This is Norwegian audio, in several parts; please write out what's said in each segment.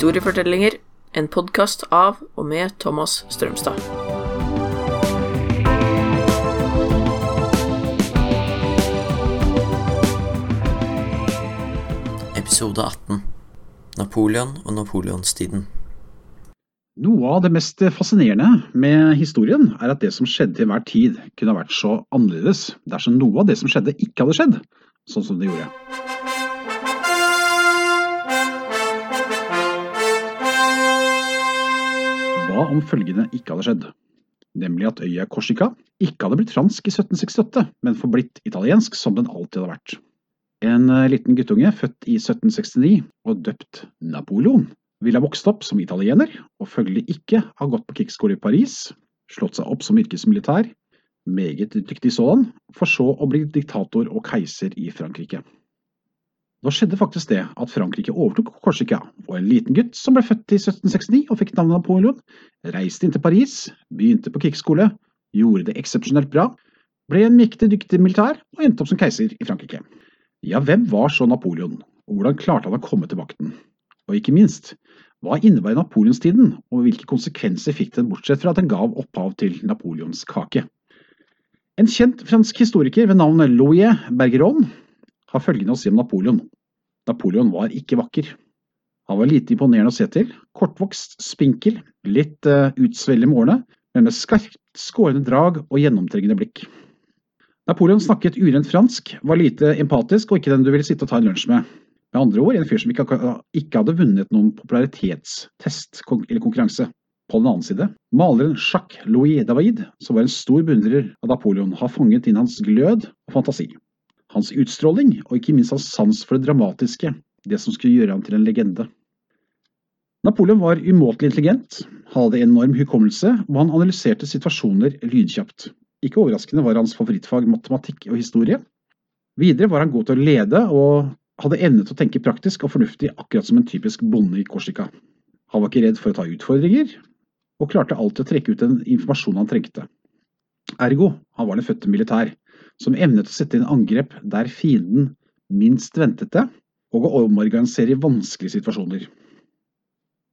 Historiefortellinger, en podkast av og med Thomas Strømstad. Episode 18 Napoleon og napoleonstiden. Noe av det mest fascinerende med historien er at det som skjedde til enhver tid, kunne ha vært så annerledes dersom noe av det som skjedde, ikke hadde skjedd sånn som det gjorde. Hva om følgende ikke hadde skjedd? Nemlig at øya Korsika ikke hadde blitt fransk i 1768, men forblitt italiensk som den alltid hadde vært. En eh, liten guttunge født i 1769 og døpt Napoleon ville ha vokst opp som italiener, og følgelig ikke ha gått på krigsskole i Paris, slått seg opp som yrkesmilitær, meget dyktig sådan, for så å bli diktator og keiser i Frankrike. Nå skjedde faktisk det at Frankrike overtok Korsika, og en liten gutt som ble født i 1769 og fikk navnet Napoleon, reiste inn til Paris, begynte på krigsskole, gjorde det eksepsjonelt bra, ble en mektig dyktig militær og endte opp som keiser i Frankrike. Ja, hvem var så Napoleon, og hvordan klarte han å komme til makten? Og ikke minst, hva innebar napoleonstiden, og hvilke konsekvenser fikk den bortsett fra at den gav opphav til Napoleons kake? En kjent fransk historiker ved navn Louis Bergeron har følgende å si om Napoleon. Napoleon var ikke vakker. Han var lite imponerende å se til, kortvokst, spinkel, litt uh, utsvellet med årene, men med skarpt skårende drag og gjennomtrengende blikk. Napoleon snakket urent fransk, var lite empatisk og ikke den du ville sitte og ta en lunsj med. Med andre ord en fyr som ikke hadde vunnet noen popularitetstest eller konkurranse. På den annen side, maleren Jacques Louis David, som var en stor beundrer av Napoleon, har fanget inn hans glød og fantasi. Hans utstråling, og ikke minst hans sans for det dramatiske, det som skulle gjøre ham til en legende. Napoleon var umåtelig intelligent, hadde enorm hukommelse, og han analyserte situasjoner lydkjapt. Ikke overraskende var hans favorittfag matematikk og historie. Videre var han god til å lede, og hadde evne til å tenke praktisk og fornuftig, akkurat som en typisk bonde i Korsika. Han var ikke redd for å ta utfordringer, og klarte alltid å trekke ut den informasjonen han trengte. Ergo, han var den fødte militær, som evnet å sette inn angrep der fienden minst ventet det, og å omorganisere i vanskelige situasjoner.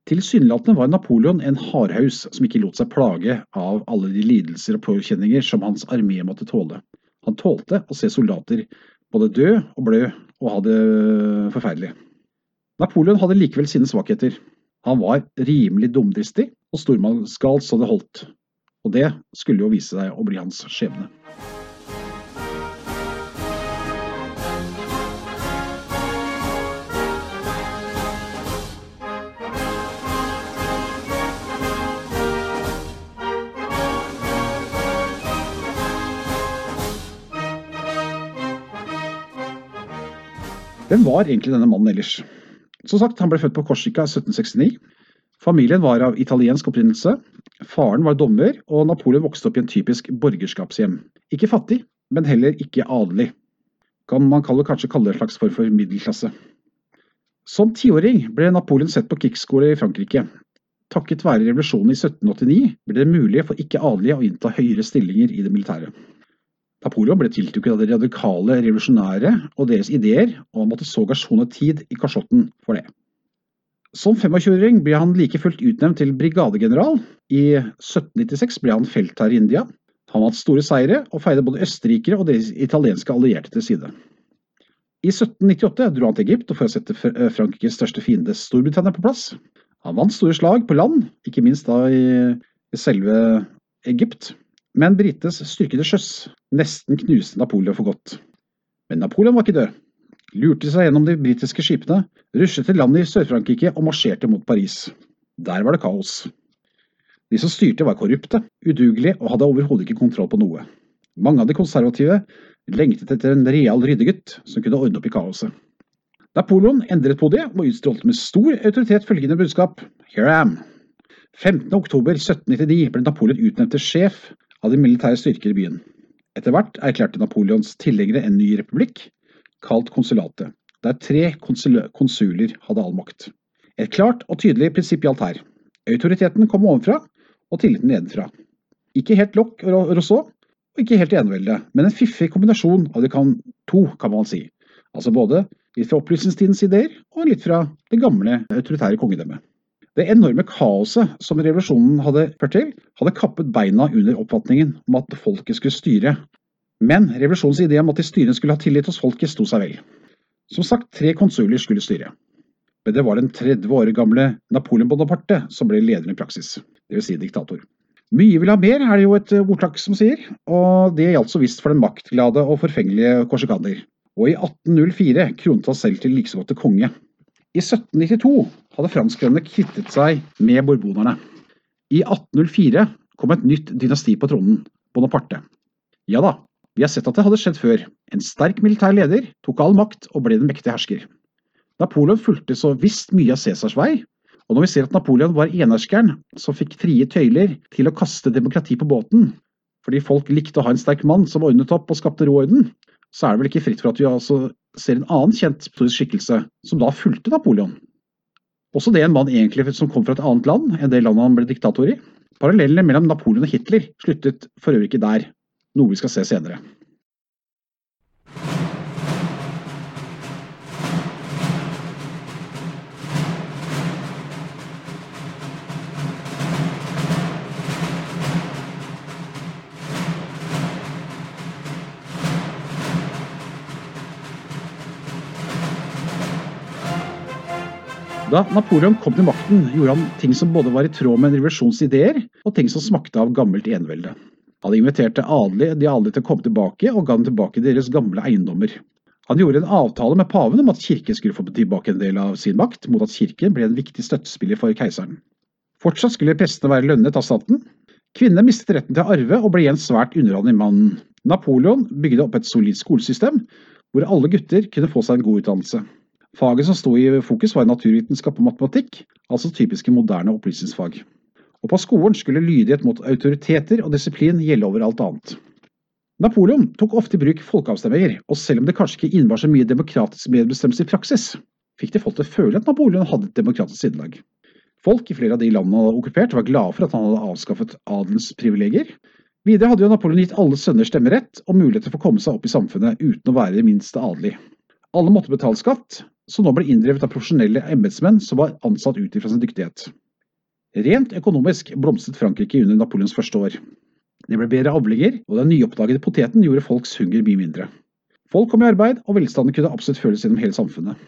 Tilsynelatende var Napoleon en hardhaus som ikke lot seg plage av alle de lidelser og påkjenninger som hans armé måtte tåle. Han tålte å se soldater både dø og blø og ha det forferdelig. Napoleon hadde likevel sine svakheter. Han var rimelig dumdristig og stormannsgal så det holdt, og det skulle jo vise seg å bli hans skjebne. Hvem var egentlig denne mannen ellers? Som sagt, Han ble født på Korsika i 1769. Familien var av italiensk opprinnelse. Faren var dommer, og Napoleon vokste opp i en typisk borgerskapshjem. Ikke fattig, men heller ikke adelig. Kan man kanskje kalle det en slags form for middelklasse. Som tiåring ble Napoleon sett på krigsskole i Frankrike. Takket være revolusjonen i 1789 ble det mulig for ikke-adelige å innta høyere stillinger i det militære. Napoleon ble tiltrukket av de radikale revolusjonære og deres ideer, og han måtte sågar sone tid i kasjotten for det. Som 25-åring ble han like fullt utnevnt til brigadegeneral. I 1796 ble han feltherre i India. Han hadde store seire og feide både østerrikere og deres italienske allierte til side. I 1798 dro han til Egypt for å sette Frankrikes største fiende Storbritannia på plass. Han vant store slag på land, ikke minst da i selve Egypt. Men britenes styrke til sjøs nesten knuste Napoleon for godt. Men Napoleon var ikke død. Lurte seg gjennom de britiske skipene, ruslet til landet i Sør-Frankrike og marsjerte mot Paris. Der var det kaos. De som styrte var korrupte, udugelige og hadde overhodet ikke kontroll på noe. Mange av de konservative lengtet etter en real ryddegutt som kunne ordne opp i kaoset. Napoleon endret på det og utstrålte med stor autoritet følgende budskap Here I am. 15.10.1799 ble Napoleon utnevnt til sjef av de militære styrker i byen. Etter hvert erklærte Napoleons tilhengere en ny republikk, kalt konsulatet, der tre konsuler hadde all makt. Et klart og tydelig prinsipp gjaldt her. Autoriteten kom ovenfra, og tilliten nedenfra. Ikke helt lokk og rousseau, og ikke helt enevelde, men en fiffig kombinasjon av de kan, to, kan man si. Altså både litt fra opplysningstidens ideer, og litt fra det gamle autoritære kongedømmet. Det enorme kaoset som revolusjonen hadde ført til, hadde kappet beina under oppfatningen om at folket skulle styre. Men revolusjonens idé om at de styrende skulle ha tillit hos folket, sto seg vel. Som sagt, tre konsuler skulle styre. Men det var den 30 år gamle Napoleon Bonaparte som ble lederen i praksis, dvs. Si diktator. Mye vil ha mer, er det jo et ordtak som sier, og det gjaldt så visst for den maktglade og forfengelige korsikaner. Og i 1804 kronet han selv til likesåtte konge. I 1792 hadde franskmennene kvittet seg med borbonerne. I 1804 kom et nytt dynasti på tronen, Bonaparte. Ja da, vi har sett at det hadde skjedd før. En sterk militær leder tok all makt og ble den mektige hersker. Napoleon fulgte så visst mye av Cæsars vei, og når vi ser at Napoleon var enerskeren som fikk frie tøyler til å kaste demokrati på båten, fordi folk likte å ha en sterk mann som ordnet opp og skapte ro orden, så er det vel ikke fritt for at vi altså ser en annen kjent historisk skikkelse som da fulgte Napoleon. Også det en mann egentlig som kom fra et annet land enn det landet han ble diktator i. Parallellene mellom Napoleon og Hitler sluttet for øvrig ikke der, noe vi skal se senere. Da Napoleon kom til makten, gjorde han ting som både var i tråd med en revolusjons ideer, og ting som smakte av gammelt enevelde. Han inviterte adelige, de adelige til å komme tilbake, og ga dem tilbake deres gamle eiendommer. Han gjorde en avtale med paven om at kirken skulle få tilbake en del av sin makt, mot at kirken ble en viktig støttespiller for keiseren. Fortsatt skulle prestene være lønnet av staten. Kvinnene mistet retten til å arve, og ble igjen svært underordnet mannen. Napoleon bygde opp et solid skolesystem, hvor alle gutter kunne få seg en god utdannelse. Faget som sto i fokus var naturvitenskap og matematikk, altså typiske moderne opplysningsfag. Og på skolen skulle lydighet mot autoriteter og disiplin gjelde over alt annet. Napoleon tok ofte i bruk folkeavstemninger, og selv om det kanskje ikke innebar så mye demokratisk medbestemmelse i praksis, fikk de folk til å føle at Napoleon hadde et demokratisk sinnelag. Folk i flere av de landene han hadde okkupert var glade for at han hadde avskaffet adelens privilegier. Videre hadde jo Napoleon gitt alle sønner stemmerett og mulighet til å komme seg opp i samfunnet uten å være det minste adelig. Alle måtte betale skatt, som nå ble inndrevet av profesjonelle embetsmenn som var ansatt ut ifra sin dyktighet. Rent økonomisk blomstret Frankrike under Napoleons første år. Det ble bedre avlinger, og den nyoppdagede poteten gjorde folks hunger mye mindre. Folk kom i arbeid, og velstanden kunne absolutt føles gjennom hele samfunnet.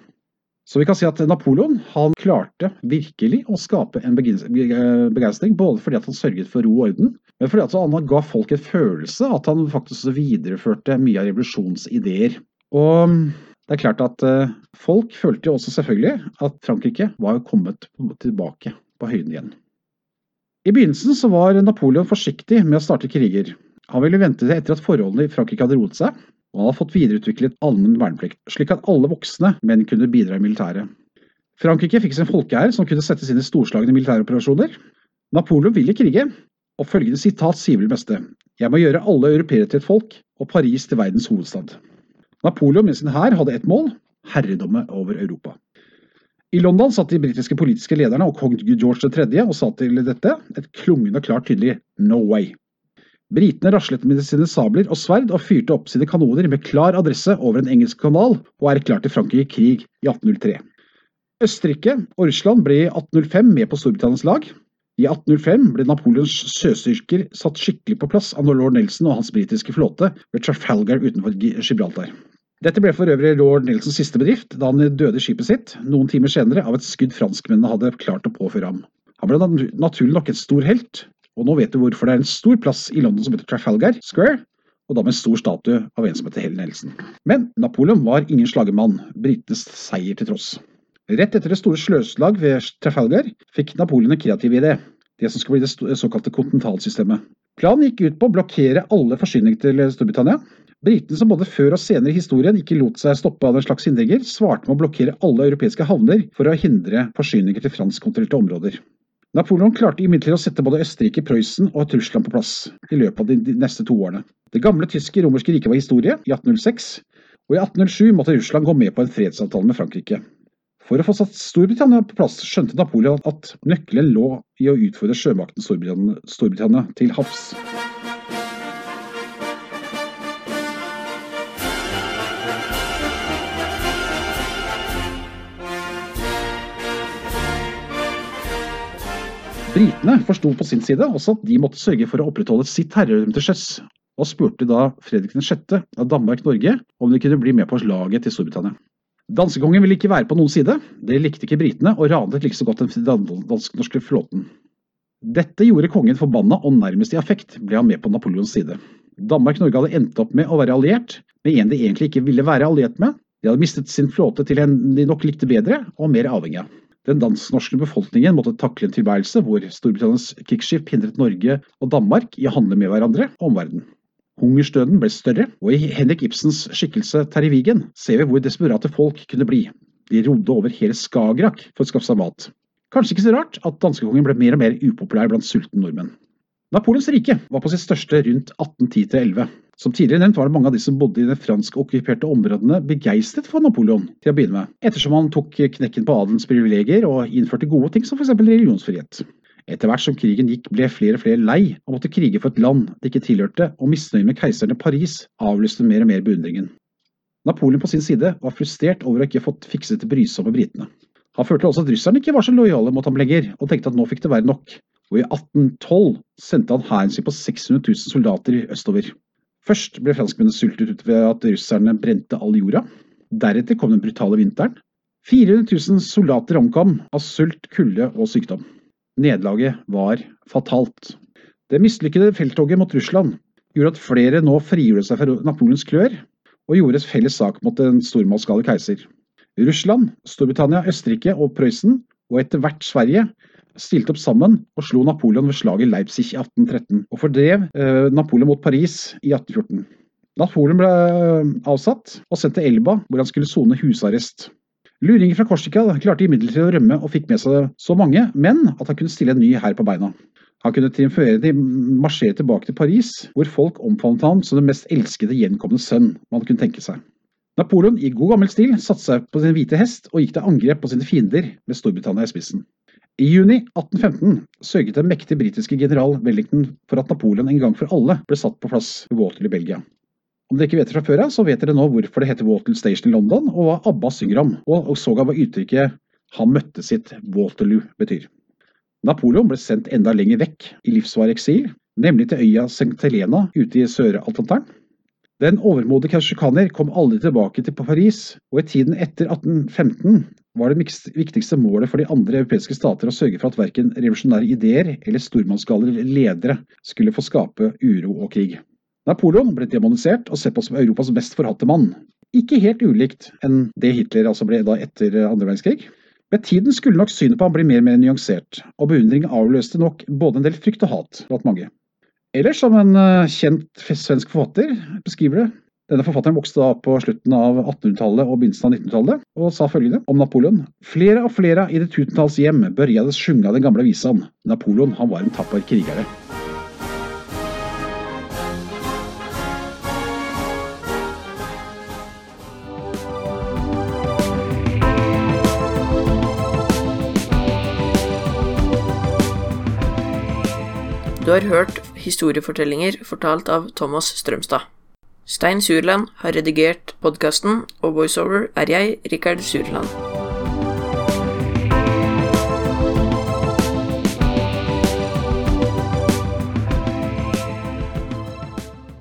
Så vi kan si at Napoleon han klarte virkelig å skape en begeistring, både fordi han sørget for ro og orden, men fordi han ga folk en følelse at han faktisk videreførte mye av revolusjonsideer. Og det er klart at uh, folk følte jo også selvfølgelig at Frankrike var kommet tilbake på høyden igjen. I begynnelsen så var Napoleon forsiktig med å starte kriger. Han ville vente til etter at forholdene i Frankrike hadde roet seg, og han hadde fått videreutviklet allmenn verneplikt, slik at alle voksne menn kunne bidra i militæret. Frankrike fikk sin folkehær som kunne settes inn i storslagne militæroperasjoner. Napoleon ville krige, og følgende sitat sier vel meste. Jeg må gjøre alle europeere til et folk, og Paris til verdens hovedstad. Napoleon med sin hær hadde ett mål herredømme over Europa. I London satt de britiske politiske lederne og kong George 3. og sa til dette et klungende klart tydelig no way. Britene raslet med sine sabler og sverd og fyrte opp sine kanoner med klar adresse over en engelsk kanal og erklærte Frankrike krig i 1803. Østerrike og Russland ble i 1805 med på Storbritannias lag. I 1805 ble Napoleons sjøstyrker satt skikkelig på plass av lord Nelson og hans britiske flåte ved Trafalgar utenfor Gibraltar. Dette ble for øvrig lord Nelsons siste bedrift, da han døde skipet sitt noen timer senere av et skudd franskmennene hadde klart å påføre ham. Han ble naturlig nok et stor helt, og nå vet du hvorfor det er en stor plass i London som heter Trafalgar Square, og da med en stor statue av en som heter Helen Nelson. Men Napoleon var ingen slagermann, britenes seier til tross. Rett etter det store sløslag ved Trafalgar fikk Napoleon en kreativ idé, det som skulle bli det såkalte kontinentalsystemet. Planen gikk ut på å blokkere alle forsyninger til Storbritannia, Britene, som både før og senere i historien ikke lot seg stoppe av den slags hindringer, svarte med å blokkere alle europeiske havner for å hindre forsyninger til franskkontrollerte områder. Napoleon klarte imidlertid å sette både Østerrike, Prøysen og Tyskland på plass i løpet av de neste to årene. Det gamle tyske romerske riket var historie i 1806, og i 1807 måtte Russland gå med på en fredsavtale med Frankrike. For å få satt Storbritannia på plass skjønte Napoleon at nøkkelen lå i å utfordre sjømakten Storbritannia, Storbritannia til havs. Britene forsto på sin side også at de måtte sørge for å opprettholde sitt herredømme til sjøs, og spurte da Fredrik 6. av Danmark-Norge om de kunne bli med på laget til Storbritannia. Danskekongen ville ikke være på noen side, det likte ikke britene, og ranet like så godt den dansk-norske flåten. Dette gjorde kongen forbanna, og nærmest i affekt ble han med på Napoleons side. Danmark-Norge hadde endt opp med å være alliert med en de egentlig ikke ville være alliert med. De hadde mistet sin flåte til en de nok likte bedre, og mer avhengig av. Den dansk-norske befolkningen måtte takle en tilværelse hvor Storbritannias krigsskip hindret Norge og Danmark i å handle med hverandre og omverdenen. Hungersdøden ble større, og i Henrik Ibsens skikkelse Terje Vigen ser vi hvor desperate folk kunne bli. De rodde over hele Skagerrak for å skaffe seg mat. Kanskje ikke så rart at danskekongen ble mer og mer upopulær blant sultne nordmenn. Napoleons rike var på sitt største rundt 1810-11. Som tidligere nevnt var det mange av de som bodde i de franskokkuperte områdene begeistret for Napoleon til å begynne med, ettersom han tok knekken på adelens privilegier og innførte gode ting som f.eks. religionsfrihet. Etter hvert som krigen gikk, ble flere og flere lei og måtte krige for et land de ikke tilhørte, og misnøye med keiseren i Paris avlyste mer og mer beundringen. Napoleon på sin side var frustrert over å ikke ha fått fikset de brysomme britene. Han følte også at russerne ikke var så lojale mot ham lenger, og tenkte at nå fikk det være nok. Og i 1812 sendte han hæren sin på 600 000 soldater østover. Først ble franskmennene sultet ut ved at russerne brente all jorda. Deretter kom den brutale vinteren. 400 000 soldater omkom av sult, kulde og sykdom. Nederlaget var fatalt. Det mislykkede felttoget mot Russland gjorde at flere nå frigjorde seg fra Napoleons klør og gjorde felles sak mot den stormannsgale keiser. Russland, Storbritannia, Østerrike og Prøysen, og etter hvert Sverige, stilte opp sammen og slo Napoleon ved slaget Leipzig i 1813, og fordrev eh, Napoleon mot Paris i 1814. Napoleon ble eh, avsatt og sendt til Elba, hvor han skulle sone husarrest. Luringer fra Korsika klarte imidlertid å rømme og fikk med seg så mange, men at han kunne stille en ny hær på beina. Han kunne triumferende marsjere tilbake til Paris, hvor folk omfavnet ham som den mest elskede gjenkomne sønn man kunne tenke seg. Napoleon i god gammel stil satte seg på sin hvite hest og gikk til angrep på sine fiender med Storbritannia i spissen. I juni 1815 sørget den mektige britiske general Wellington for at Napoleon en gang for alle ble satt på plass ved Waterloo i Belgia. Om dere ikke vet det fra før av, så vet dere nå hvorfor det heter Waterloo Station i London, og hva ABBA synger om, og sågar hva uttrykket 'han møtte sitt Waterloo' betyr. Napoleon ble sendt enda lenger vekk i livsvarig eksil, nemlig til øya St. Helena ute i Sør-Atlanteren. Den overmodige kausjikaner kom aldri tilbake til Paris, og i tiden etter 1815 var det viktigste målet for de andre europeiske stater å sørge for at verken revolusjonære ideer eller stormannsgale ledere skulle få skape uro og krig. Napoleon ble demonisert og sett på som Europas mest forhatte mann. Ikke helt ulikt enn det Hitler altså ble da etter andre verdenskrig. Med tiden skulle nok synet på ham bli mer og mer nyansert, og beundring avløste nok både en del frykt og hat blant mange. Eller som en eh, kjent svensk forfatter beskriver det, denne forfatteren vokste da på slutten av 1800-tallet og begynnelsen av 1900-tallet, og sa følgende om Napoleon. Flere og flere i det tusentalls hjem børjade sjunga den gamle visan. Napoleon han var en tapper krigere. Du har hørt historiefortellinger fortalt av Thomas Strømstad. Stein Surland har redigert podkasten, og voiceover er jeg, Rikard Surland.